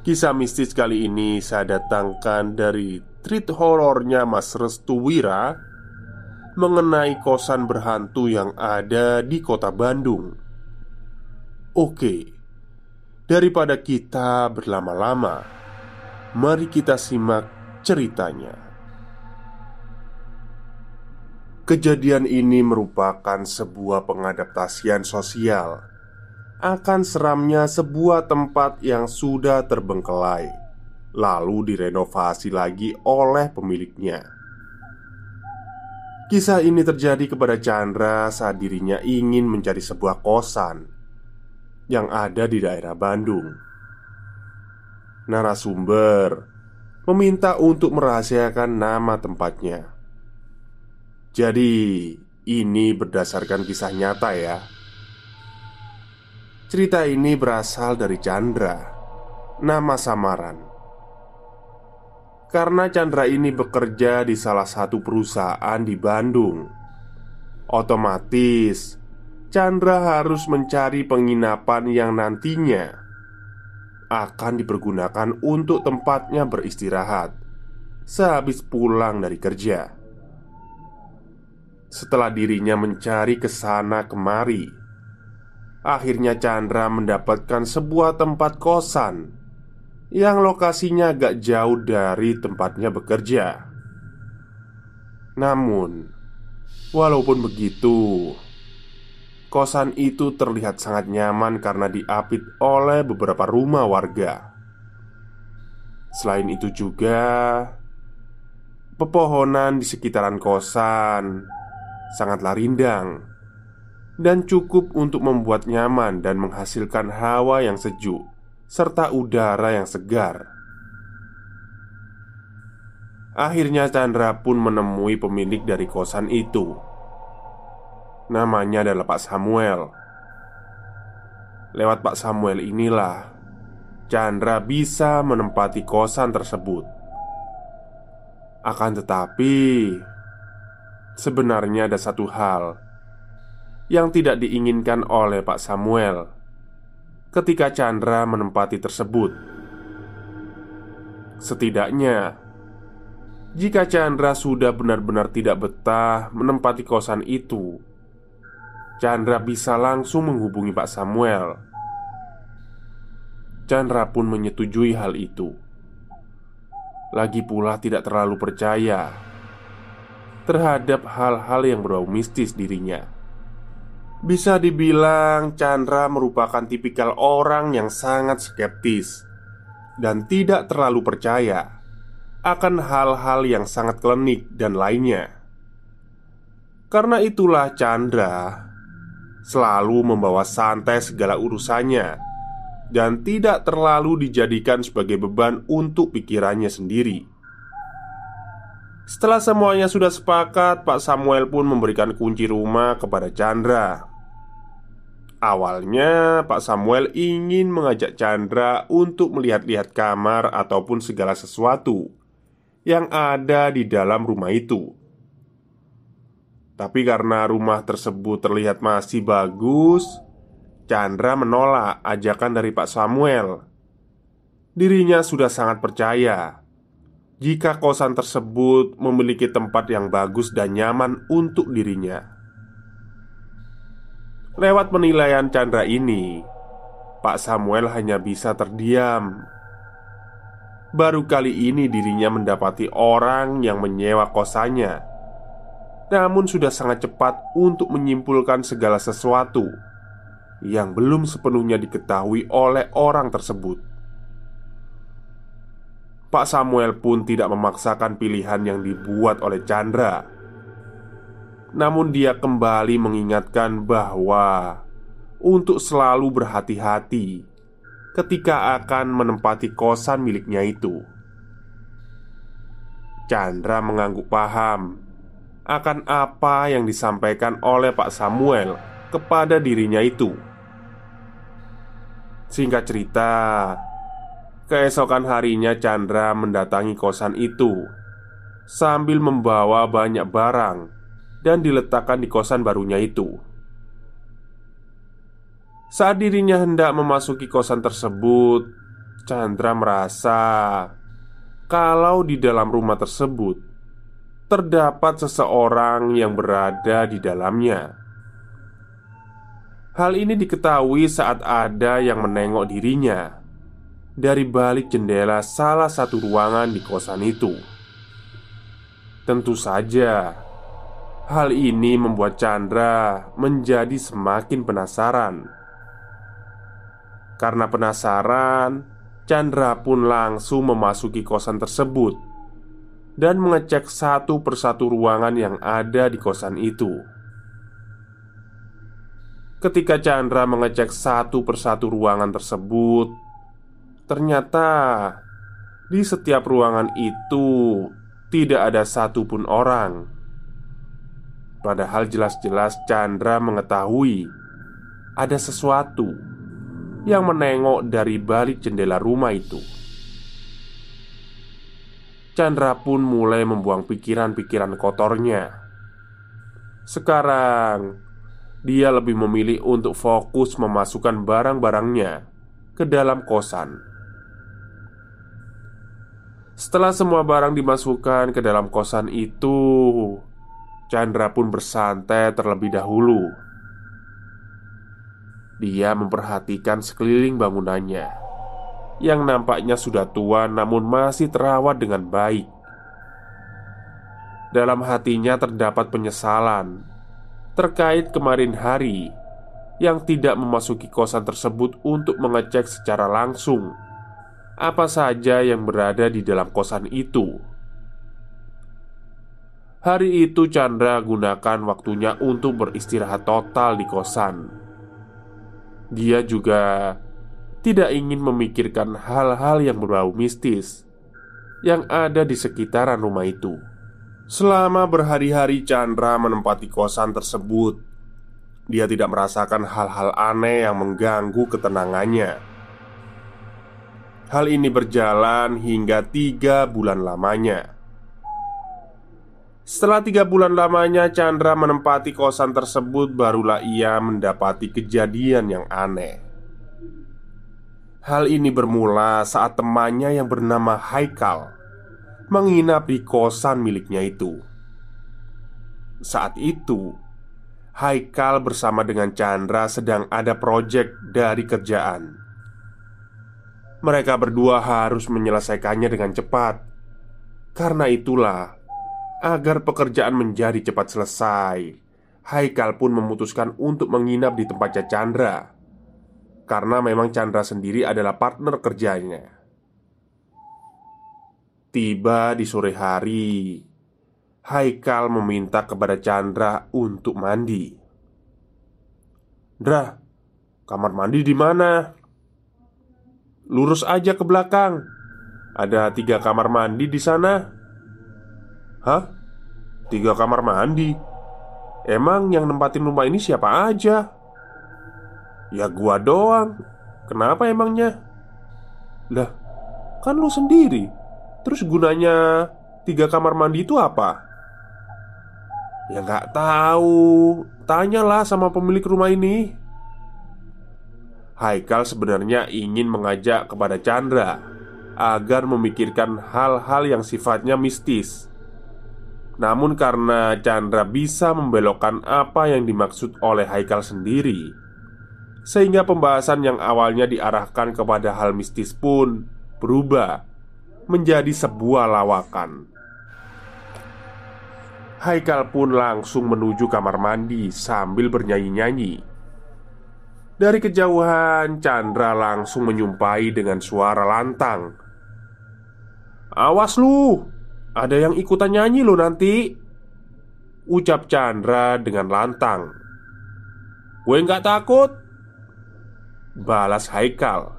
Kisah mistis kali ini saya datangkan dari treat horornya Mas Restu Wira mengenai kosan berhantu yang ada di kota Bandung. Oke, daripada kita berlama-lama, mari kita simak ceritanya. Kejadian ini merupakan sebuah pengadaptasian sosial akan seramnya sebuah tempat yang sudah terbengkelai, lalu direnovasi lagi oleh pemiliknya. Kisah ini terjadi kepada Chandra saat dirinya ingin mencari sebuah kosan yang ada di daerah Bandung. Narasumber meminta untuk merahasiakan nama tempatnya. Jadi, ini berdasarkan kisah nyata ya. Cerita ini berasal dari Chandra, nama samaran. Karena Chandra ini bekerja di salah satu perusahaan di Bandung, otomatis Chandra harus mencari penginapan yang nantinya akan dipergunakan untuk tempatnya beristirahat sehabis pulang dari kerja. Setelah dirinya mencari ke sana kemari, akhirnya Chandra mendapatkan sebuah tempat kosan yang lokasinya agak jauh dari tempatnya bekerja. Namun, walaupun begitu, kosan itu terlihat sangat nyaman karena diapit oleh beberapa rumah warga. Selain itu juga, pepohonan di sekitaran kosan sangatlah rindang dan cukup untuk membuat nyaman dan menghasilkan hawa yang sejuk serta udara yang segar. Akhirnya Chandra pun menemui pemilik dari kosan itu. Namanya adalah Pak Samuel. Lewat Pak Samuel inilah Chandra bisa menempati kosan tersebut. Akan tetapi, Sebenarnya ada satu hal yang tidak diinginkan oleh Pak Samuel ketika Chandra menempati tersebut. Setidaknya, jika Chandra sudah benar-benar tidak betah menempati kosan itu, Chandra bisa langsung menghubungi Pak Samuel. Chandra pun menyetujui hal itu. Lagi pula, tidak terlalu percaya terhadap hal-hal yang berbau mistis dirinya. Bisa dibilang Chandra merupakan tipikal orang yang sangat skeptis dan tidak terlalu percaya akan hal-hal yang sangat klinik dan lainnya. Karena itulah Chandra selalu membawa santai segala urusannya dan tidak terlalu dijadikan sebagai beban untuk pikirannya sendiri. Setelah semuanya sudah sepakat, Pak Samuel pun memberikan kunci rumah kepada Chandra. Awalnya, Pak Samuel ingin mengajak Chandra untuk melihat-lihat kamar ataupun segala sesuatu yang ada di dalam rumah itu. Tapi karena rumah tersebut terlihat masih bagus, Chandra menolak ajakan dari Pak Samuel. Dirinya sudah sangat percaya jika kosan tersebut memiliki tempat yang bagus dan nyaman untuk dirinya. Lewat penilaian Chandra ini, Pak Samuel hanya bisa terdiam. Baru kali ini dirinya mendapati orang yang menyewa kosannya, namun sudah sangat cepat untuk menyimpulkan segala sesuatu yang belum sepenuhnya diketahui oleh orang tersebut. Pak Samuel pun tidak memaksakan pilihan yang dibuat oleh Chandra namun dia kembali mengingatkan bahwa untuk selalu berhati-hati ketika akan menempati kosan miliknya itu. Chandra mengangguk paham akan apa yang disampaikan oleh Pak Samuel kepada dirinya itu. Singkat cerita, keesokan harinya Chandra mendatangi kosan itu sambil membawa banyak barang dan diletakkan di kosan barunya itu. Saat dirinya hendak memasuki kosan tersebut, Chandra merasa kalau di dalam rumah tersebut terdapat seseorang yang berada di dalamnya. Hal ini diketahui saat ada yang menengok dirinya dari balik jendela salah satu ruangan di kosan itu. Tentu saja, Hal ini membuat Chandra menjadi semakin penasaran. Karena penasaran, Chandra pun langsung memasuki kosan tersebut dan mengecek satu persatu ruangan yang ada di kosan itu. Ketika Chandra mengecek satu persatu ruangan tersebut, ternyata di setiap ruangan itu tidak ada satupun orang. Padahal jelas-jelas Chandra mengetahui ada sesuatu yang menengok dari balik jendela rumah itu. Chandra pun mulai membuang pikiran-pikiran kotornya. Sekarang dia lebih memilih untuk fokus memasukkan barang-barangnya ke dalam kosan. Setelah semua barang dimasukkan ke dalam kosan itu, Chandra pun bersantai terlebih dahulu. Dia memperhatikan sekeliling bangunannya yang nampaknya sudah tua namun masih terawat dengan baik. Dalam hatinya terdapat penyesalan terkait kemarin hari yang tidak memasuki kosan tersebut untuk mengecek secara langsung apa saja yang berada di dalam kosan itu. Hari itu Chandra gunakan waktunya untuk beristirahat total di kosan. Dia juga tidak ingin memikirkan hal-hal yang berbau mistis yang ada di sekitaran rumah itu. Selama berhari-hari Chandra menempati kosan tersebut, dia tidak merasakan hal-hal aneh yang mengganggu ketenangannya. Hal ini berjalan hingga tiga bulan lamanya. Setelah tiga bulan lamanya Chandra menempati kosan tersebut Barulah ia mendapati kejadian yang aneh. Hal ini bermula saat temannya yang bernama Haikal Menginap di kosan miliknya itu. Saat itu Haikal bersama dengan Chandra sedang ada proyek dari kerjaan. Mereka berdua harus menyelesaikannya dengan cepat. Karena itulah Agar pekerjaan menjadi cepat selesai Haikal pun memutuskan untuk menginap di tempatnya Chandra. Karena memang Chandra sendiri adalah partner kerjanya. Tiba di sore hari Haikal meminta kepada Chandra untuk mandi. Dra, kamar mandi di mana? Lurus aja ke belakang. Ada tiga kamar mandi di sana Hah? Tiga kamar mandi? Emang yang nempatin rumah ini siapa aja? Ya gua doang Kenapa emangnya? Lah, kan lu sendiri Terus gunanya tiga kamar mandi itu apa? Ya nggak tahu. Tanyalah sama pemilik rumah ini. Haikal sebenarnya ingin mengajak kepada Chandra agar memikirkan hal-hal yang sifatnya mistis. Namun karena Chandra bisa membelokkan apa yang dimaksud oleh Haikal sendiri Sehingga pembahasan yang awalnya diarahkan kepada hal mistis pun berubah Menjadi sebuah lawakan. Haikal pun langsung menuju kamar mandi sambil bernyanyi-nyanyi. Dari kejauhan Chandra langsung menyumpai dengan suara lantang. Awas lu, ada yang ikutan nyanyi lo nanti. Ucap Chandra dengan lantang. Gue nggak takut. Balas Haikal.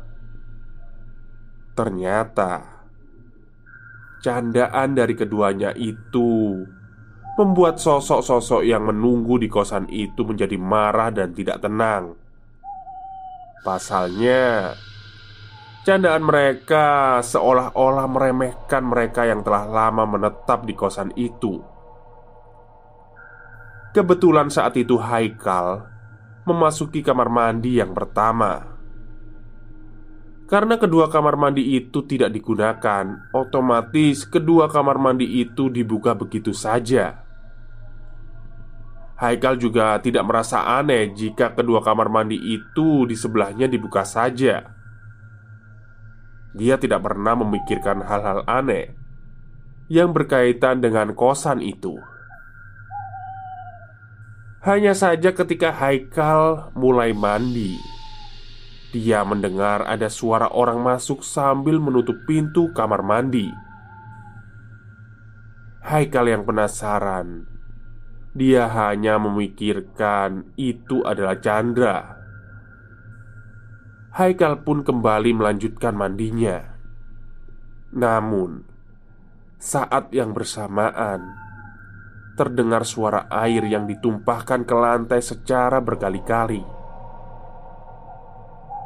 Ternyata Candaan dari keduanya itu Membuat sosok-sosok yang menunggu di kosan itu menjadi marah dan tidak tenang. Pasalnya Candaan mereka seolah-olah meremehkan mereka yang telah lama menetap di kosan itu. Kebetulan saat itu Haikal memasuki kamar mandi yang pertama. Karena kedua kamar mandi itu tidak digunakan, otomatis kedua kamar mandi itu dibuka begitu saja. Haikal juga tidak merasa aneh jika kedua kamar mandi itu di sebelahnya dibuka saja. Dia tidak pernah memikirkan hal-hal aneh yang berkaitan dengan kosan itu. Hanya saja, ketika Haikal mulai mandi, dia mendengar ada suara orang masuk sambil menutup pintu kamar mandi. Haikal yang penasaran, dia hanya memikirkan itu adalah Chandra. Haikal pun kembali melanjutkan mandinya. Namun, saat yang bersamaan terdengar suara air yang ditumpahkan ke lantai secara berkali-kali.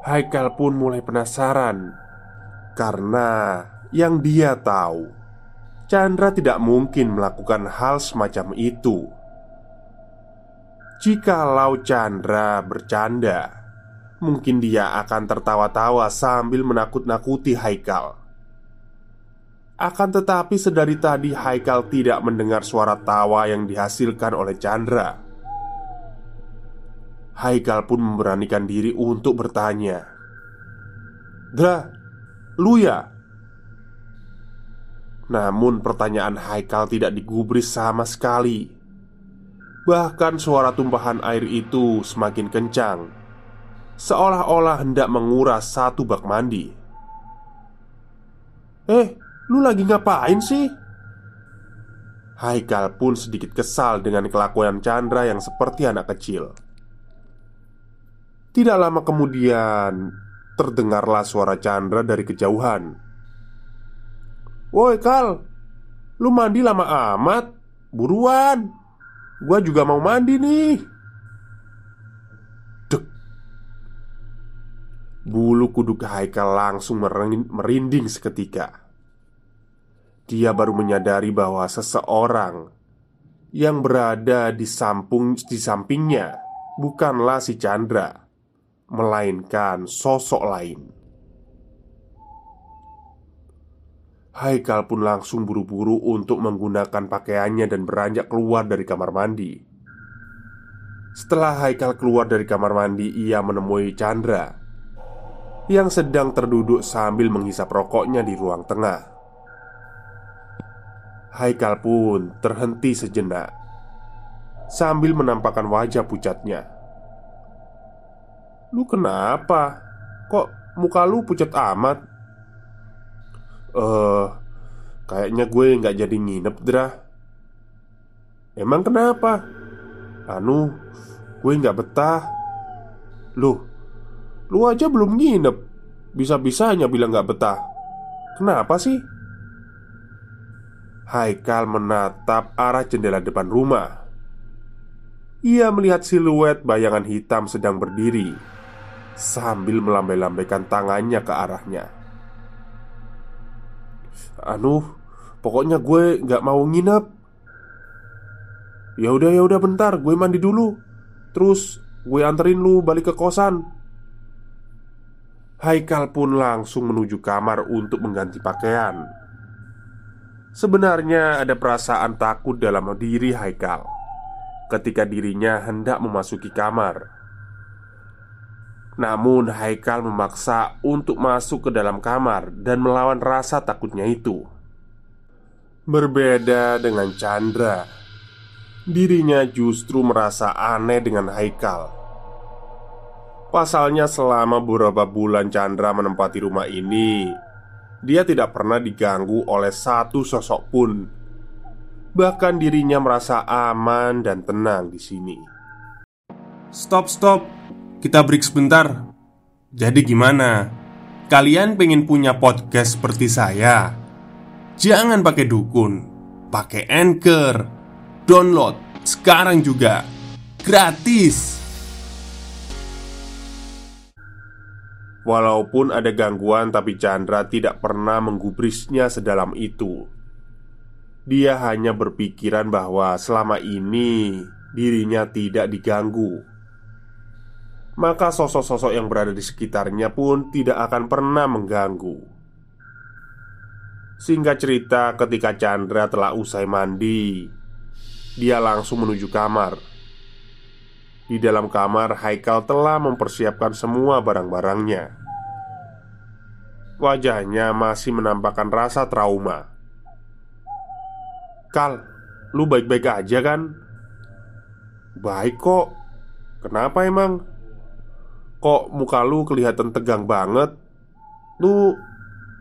Haikal pun mulai penasaran karena yang dia tahu, Chandra tidak mungkin melakukan hal semacam itu. Jikalau Chandra bercanda, Mungkin dia akan tertawa-tawa sambil menakut-nakuti Haikal. Akan tetapi sedari tadi Haikal tidak mendengar suara tawa yang dihasilkan oleh Chandra. Haikal pun memberanikan diri untuk bertanya. "Dra, lu ya?" Namun pertanyaan Haikal tidak digubris sama sekali. Bahkan suara tumpahan air itu semakin kencang Seolah-olah hendak menguras satu bak mandi. Eh, lu lagi ngapain sih? Haikal pun sedikit kesal dengan kelakuan Chandra yang seperti anak kecil. Tidak lama kemudian Terdengarlah suara Chandra dari kejauhan. Woi Kal Lu mandi lama amat? Buruan? Gua juga mau mandi nih Bulu kuduk Haikal langsung merinding seketika. Dia baru menyadari bahwa seseorang Yang berada di, samping, di sampingnya Bukanlah si Chandra Melainkan sosok lain. Haikal pun langsung buru-buru untuk menggunakan pakaiannya dan beranjak keluar dari kamar mandi. Setelah Haikal keluar dari kamar mandi Ia menemui Chandra yang sedang terduduk sambil menghisap rokoknya di ruang tengah. Haikal pun terhenti sejenak sambil menampakkan wajah pucatnya. "Lu kenapa? Kok muka lu pucat amat?" "Eh, uh, kayaknya gue nggak jadi nginep, Dra." "Emang kenapa?" "Anu, gue nggak betah." "Loh, Lu aja belum nginep Bisa-bisanya bilang gak betah Kenapa sih? Haikal menatap arah jendela depan rumah. Ia melihat siluet bayangan hitam sedang berdiri sambil melambai-lambaikan tangannya ke arahnya. Anu, pokoknya gue nggak mau nginep. Ya udah ya udah bentar, gue mandi dulu. Terus gue anterin lu balik ke kosan. Haikal pun langsung menuju kamar untuk mengganti pakaian. Sebenarnya ada perasaan takut dalam diri Haikal ketika dirinya hendak memasuki kamar. Namun Haikal memaksa untuk masuk ke dalam kamar dan melawan rasa takutnya itu. Berbeda dengan Chandra, dirinya justru merasa aneh dengan Haikal. Pasalnya selama beberapa bulan Chandra menempati rumah ini Dia tidak pernah diganggu oleh satu sosok pun Bahkan dirinya merasa aman dan tenang di sini. Stop, stop. Kita break sebentar. Jadi gimana? Kalian pengen punya podcast seperti saya? Jangan pakai dukun, pakai Anchor. Download sekarang juga. Gratis. Walaupun ada gangguan, tapi Chandra tidak pernah menggubrisnya sedalam itu. Dia hanya berpikiran bahwa selama ini dirinya tidak diganggu. Maka sosok-sosok yang berada di sekitarnya pun tidak akan pernah mengganggu. Singkat cerita, ketika Chandra telah usai mandi, dia langsung menuju kamar. Di dalam kamar, Haikal telah mempersiapkan semua barang-barangnya. Wajahnya masih menampakkan rasa trauma. Kal, lu baik-baik aja kan? Baik kok Kenapa emang? Kok muka lu kelihatan tegang banget? Lu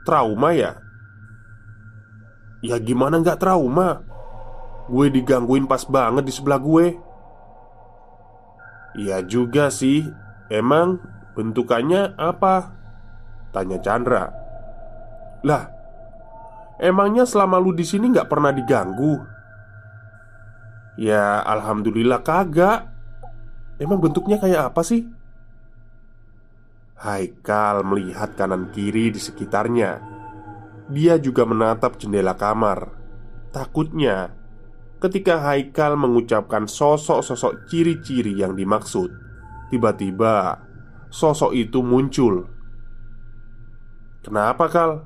trauma ya? Ya gimana nggak trauma? Gue digangguin pas banget di sebelah gue Iya juga sih Emang bentukannya apa? Tanya Chandra Lah Emangnya selama lu di sini nggak pernah diganggu? Ya, alhamdulillah kagak. Emang bentuknya kayak apa sih? Haikal melihat kanan kiri di sekitarnya. Dia juga menatap jendela kamar. Takutnya, ketika Haikal mengucapkan sosok-sosok ciri-ciri yang dimaksud, tiba-tiba sosok itu muncul. Kenapa, Kal?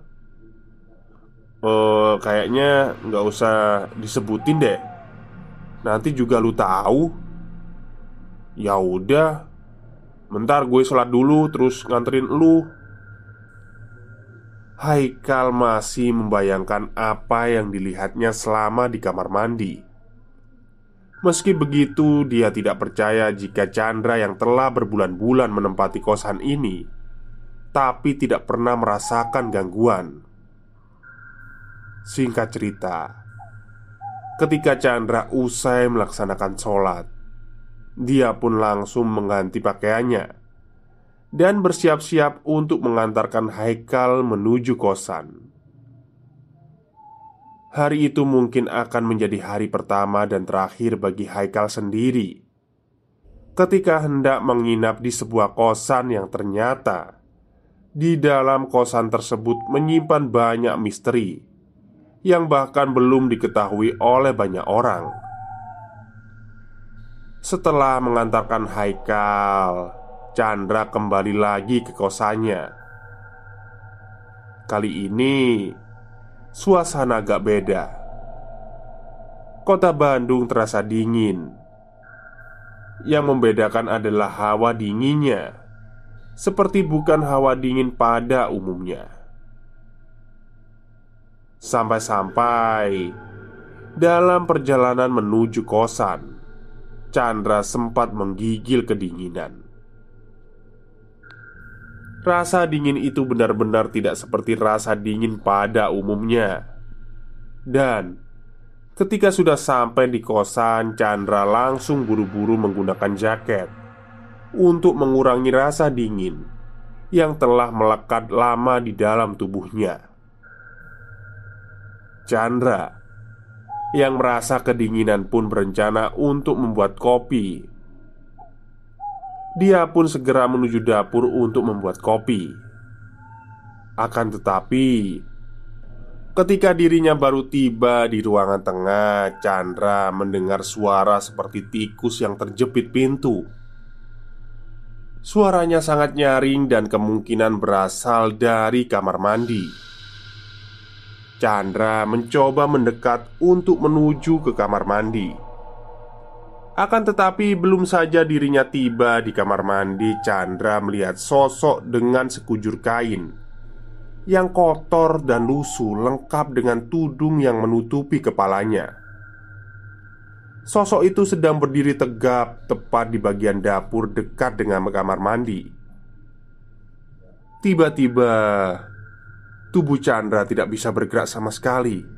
Oh, kayaknya nggak usah disebutin deh. Nanti juga lu tahu. Ya udah, bentar gue sholat dulu terus nganterin lu. Haikal masih membayangkan apa yang dilihatnya selama di kamar mandi. Meski begitu, dia tidak percaya jika Chandra yang telah berbulan-bulan menempati kosan ini, tapi tidak pernah merasakan gangguan. Singkat cerita, ketika Chandra usai melaksanakan sholat, dia pun langsung mengganti pakaiannya dan bersiap-siap untuk mengantarkan Haikal menuju kosan. Hari itu mungkin akan menjadi hari pertama dan terakhir bagi Haikal sendiri. Ketika hendak menginap di sebuah kosan yang ternyata di dalam kosan tersebut menyimpan banyak misteri yang bahkan belum diketahui oleh banyak orang. Setelah mengantarkan Haikal, Chandra kembali lagi ke kosannya. Kali ini suasana agak beda. Kota Bandung terasa dingin. Yang membedakan adalah hawa dinginnya, seperti bukan hawa dingin pada umumnya. Sampai-sampai dalam perjalanan menuju kosan, Chandra sempat menggigil kedinginan. Rasa dingin itu benar-benar tidak seperti rasa dingin pada umumnya. Dan ketika sudah sampai di kosan, Chandra langsung buru-buru menggunakan jaket untuk mengurangi rasa dingin yang telah melekat lama di dalam tubuhnya. Chandra Yang merasa kedinginan pun berencana untuk membuat kopi. Dia pun segera menuju dapur untuk membuat kopi. Akan tetapi, ketika dirinya baru tiba di ruangan tengah, Chandra mendengar suara seperti tikus yang terjepit pintu. Suaranya sangat nyaring dan kemungkinan berasal dari kamar mandi. Chandra mencoba mendekat untuk menuju ke kamar mandi. Akan tetapi, belum saja dirinya tiba di kamar mandi, Chandra melihat sosok dengan sekujur kain yang kotor dan lusuh, lengkap dengan tudung yang menutupi kepalanya. Sosok itu sedang berdiri tegap tepat di bagian dapur dekat dengan kamar mandi. Tiba-tiba, Tubuh Chandra tidak bisa bergerak sama sekali.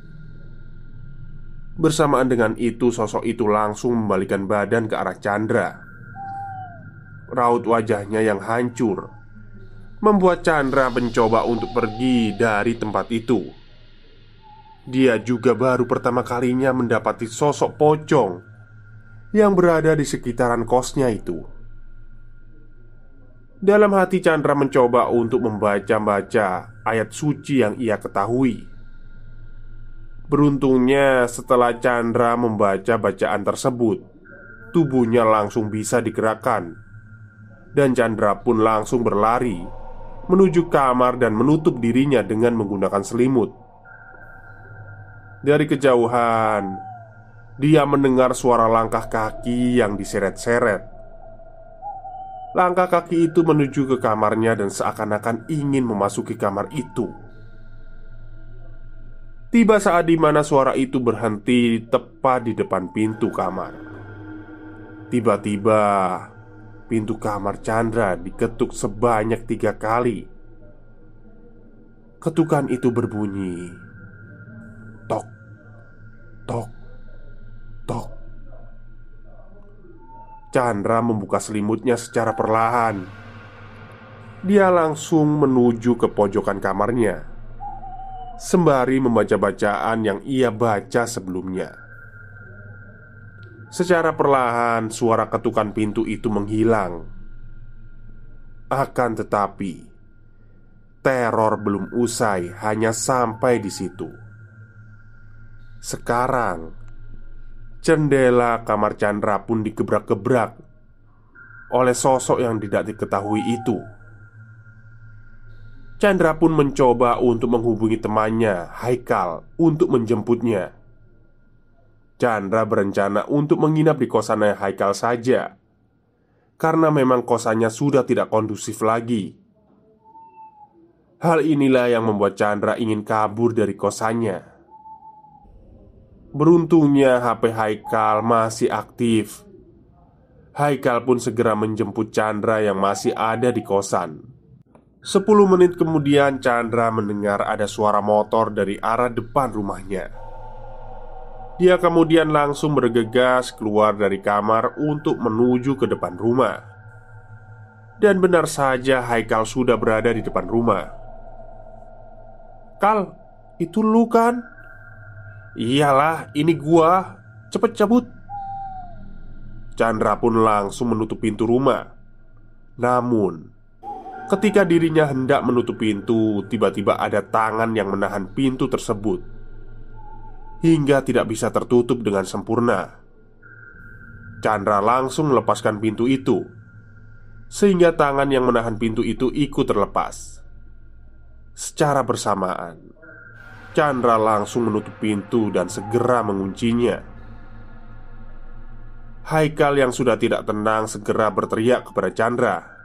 Bersamaan dengan itu, sosok itu langsung membalikan badan ke arah Chandra. Raut wajahnya yang hancur membuat Chandra mencoba untuk pergi dari tempat itu. Dia juga baru pertama kalinya mendapati sosok pocong yang berada di sekitaran kosnya itu. Dalam hati Chandra mencoba untuk membaca-baca ayat suci yang ia ketahui. Beruntungnya, setelah Chandra membaca bacaan tersebut, tubuhnya langsung bisa digerakkan, dan Chandra pun langsung berlari menuju kamar dan menutup dirinya dengan menggunakan selimut. Dari kejauhan, dia mendengar suara langkah kaki yang diseret-seret Langkah kaki itu menuju ke kamarnya dan seakan-akan ingin memasuki kamar itu. Tiba saat di mana suara itu berhenti tepat di depan pintu kamar. Tiba-tiba, pintu kamar Chandra diketuk sebanyak tiga kali. Ketukan itu berbunyi, tok, tok, tok. Chandra membuka selimutnya secara perlahan. Dia langsung menuju ke pojokan kamarnya, sembari membaca bacaan yang ia baca sebelumnya. Secara perlahan, suara ketukan pintu itu menghilang. Akan tetapi, teror belum usai, hanya sampai di situ. Sekarang, Jendela kamar Chandra pun digebrak-gebrak oleh sosok yang tidak diketahui itu. Chandra pun mencoba untuk menghubungi temannya, Haikal, untuk menjemputnya. Chandra berencana untuk menginap di kosannya Haikal saja, karena memang kosannya sudah tidak kondusif lagi. Hal inilah yang membuat Chandra ingin kabur dari kosannya. Beruntungnya HP Haikal masih aktif Haikal pun segera menjemput Chandra yang masih ada di kosan Sepuluh menit kemudian Chandra mendengar ada suara motor dari arah depan rumahnya Dia kemudian langsung bergegas keluar dari kamar untuk menuju ke depan rumah Dan benar saja Haikal sudah berada di depan rumah Kal, itu lu kan? Iyalah, ini gua. Cepet cabut. Chandra pun langsung menutup pintu rumah. Namun, ketika dirinya hendak menutup pintu, tiba-tiba ada tangan yang menahan pintu tersebut hingga tidak bisa tertutup dengan sempurna. Chandra langsung melepaskan pintu itu, sehingga tangan yang menahan pintu itu ikut terlepas. Secara bersamaan, Chandra langsung menutup pintu dan segera menguncinya. Haikal yang sudah tidak tenang segera berteriak kepada Chandra.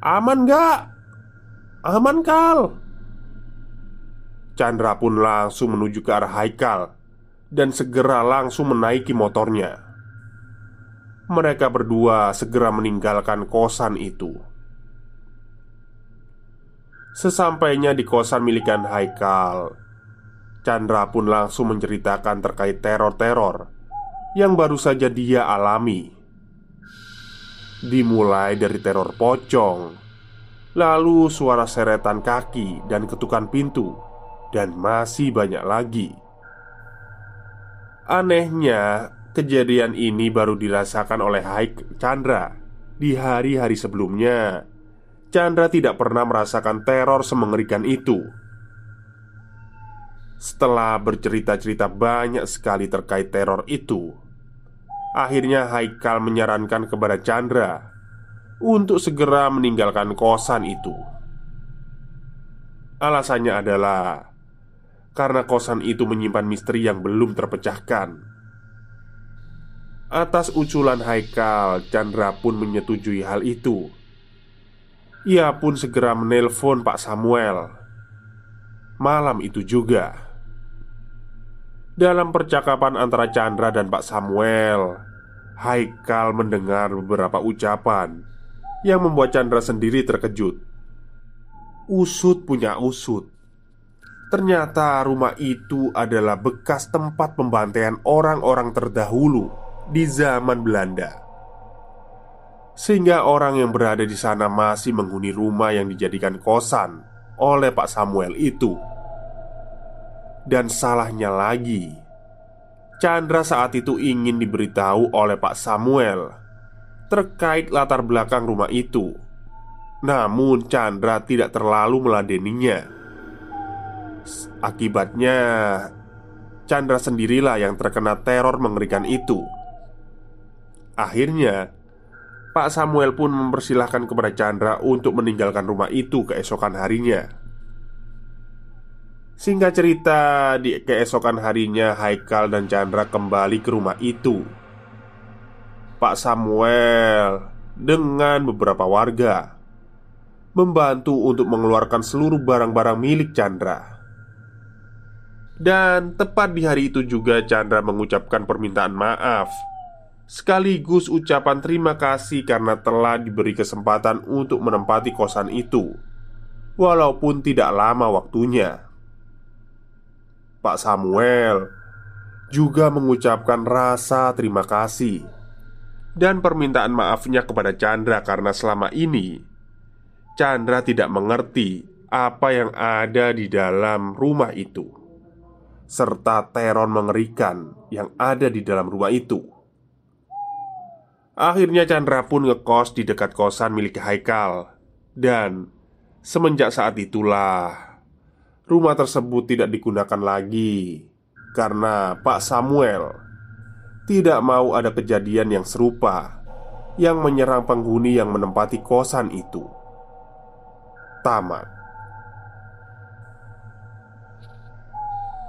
"Aman gak? Aman, Kal!" Chandra pun langsung menuju ke arah Haikal dan segera langsung menaiki motornya. Mereka berdua segera meninggalkan kosan itu. Sesampainya di kosan milikan Haikal Chandra pun langsung menceritakan terkait teror-teror Yang baru saja dia alami Dimulai dari teror pocong Lalu suara seretan kaki dan ketukan pintu Dan masih banyak lagi Anehnya, kejadian ini baru dirasakan oleh Haik Chandra di hari-hari sebelumnya. Chandra tidak pernah merasakan teror semengerikan itu. Setelah bercerita-cerita banyak sekali terkait teror itu, akhirnya Haikal menyarankan kepada Chandra untuk segera meninggalkan kosan itu. Alasannya adalah karena kosan itu menyimpan misteri yang belum terpecahkan. Atas usulan Haikal, Chandra pun menyetujui hal itu. Ia pun segera menelpon Pak Samuel. Malam itu juga, dalam percakapan antara Chandra dan Pak Samuel, Haikal mendengar beberapa ucapan yang membuat Chandra sendiri terkejut. Usut punya usut. Ternyata rumah itu adalah bekas tempat pembantaian orang-orang terdahulu di zaman Belanda. Sehingga orang yang berada di sana masih menghuni rumah yang dijadikan kosan oleh Pak Samuel itu. Dan salahnya lagi, Chandra saat itu ingin diberitahu oleh Pak Samuel terkait latar belakang rumah itu. Namun Chandra tidak terlalu meladeninya. Akibatnya, Chandra sendirilah yang terkena teror mengerikan itu. Akhirnya, Pak Samuel pun mempersilahkan kepada Chandra untuk meninggalkan rumah itu keesokan harinya. Singkat cerita, di keesokan harinya Haikal dan Chandra kembali ke rumah itu. Pak Samuel dengan beberapa warga membantu untuk mengeluarkan seluruh barang-barang milik Chandra. Dan tepat di hari itu juga Chandra mengucapkan permintaan maaf sekaligus ucapan terima kasih karena telah diberi kesempatan untuk menempati kosan itu, walaupun tidak lama waktunya. Pak Samuel juga mengucapkan rasa terima kasih dan permintaan maafnya kepada Chandra karena selama ini Chandra tidak mengerti apa yang ada di dalam rumah itu, serta teror mengerikan yang ada di dalam rumah itu. Akhirnya Chandra pun ngekos di dekat kosan milik Haikal Dan semenjak saat itulah Rumah tersebut tidak digunakan lagi Karena Pak Samuel Tidak mau ada kejadian yang serupa Yang menyerang penghuni yang menempati kosan itu Tamat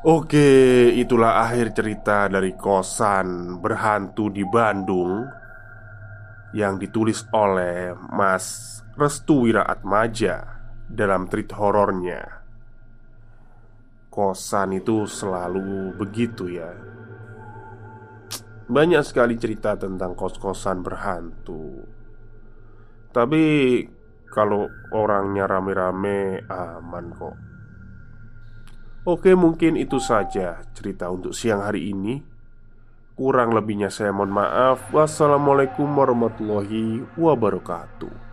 Oke, itulah akhir cerita dari kosan berhantu di Bandung yang ditulis oleh Mas Restu Wiraatmaja dalam treat horornya. Kosan itu selalu begitu ya. Banyak sekali cerita tentang kos-kosan berhantu. Tapi kalau orangnya rame-rame aman kok. Oke, mungkin itu saja cerita untuk siang hari ini. Kurang lebihnya saya mohon maaf. Wassalamualaikum warahmatullahi wabarakatuh.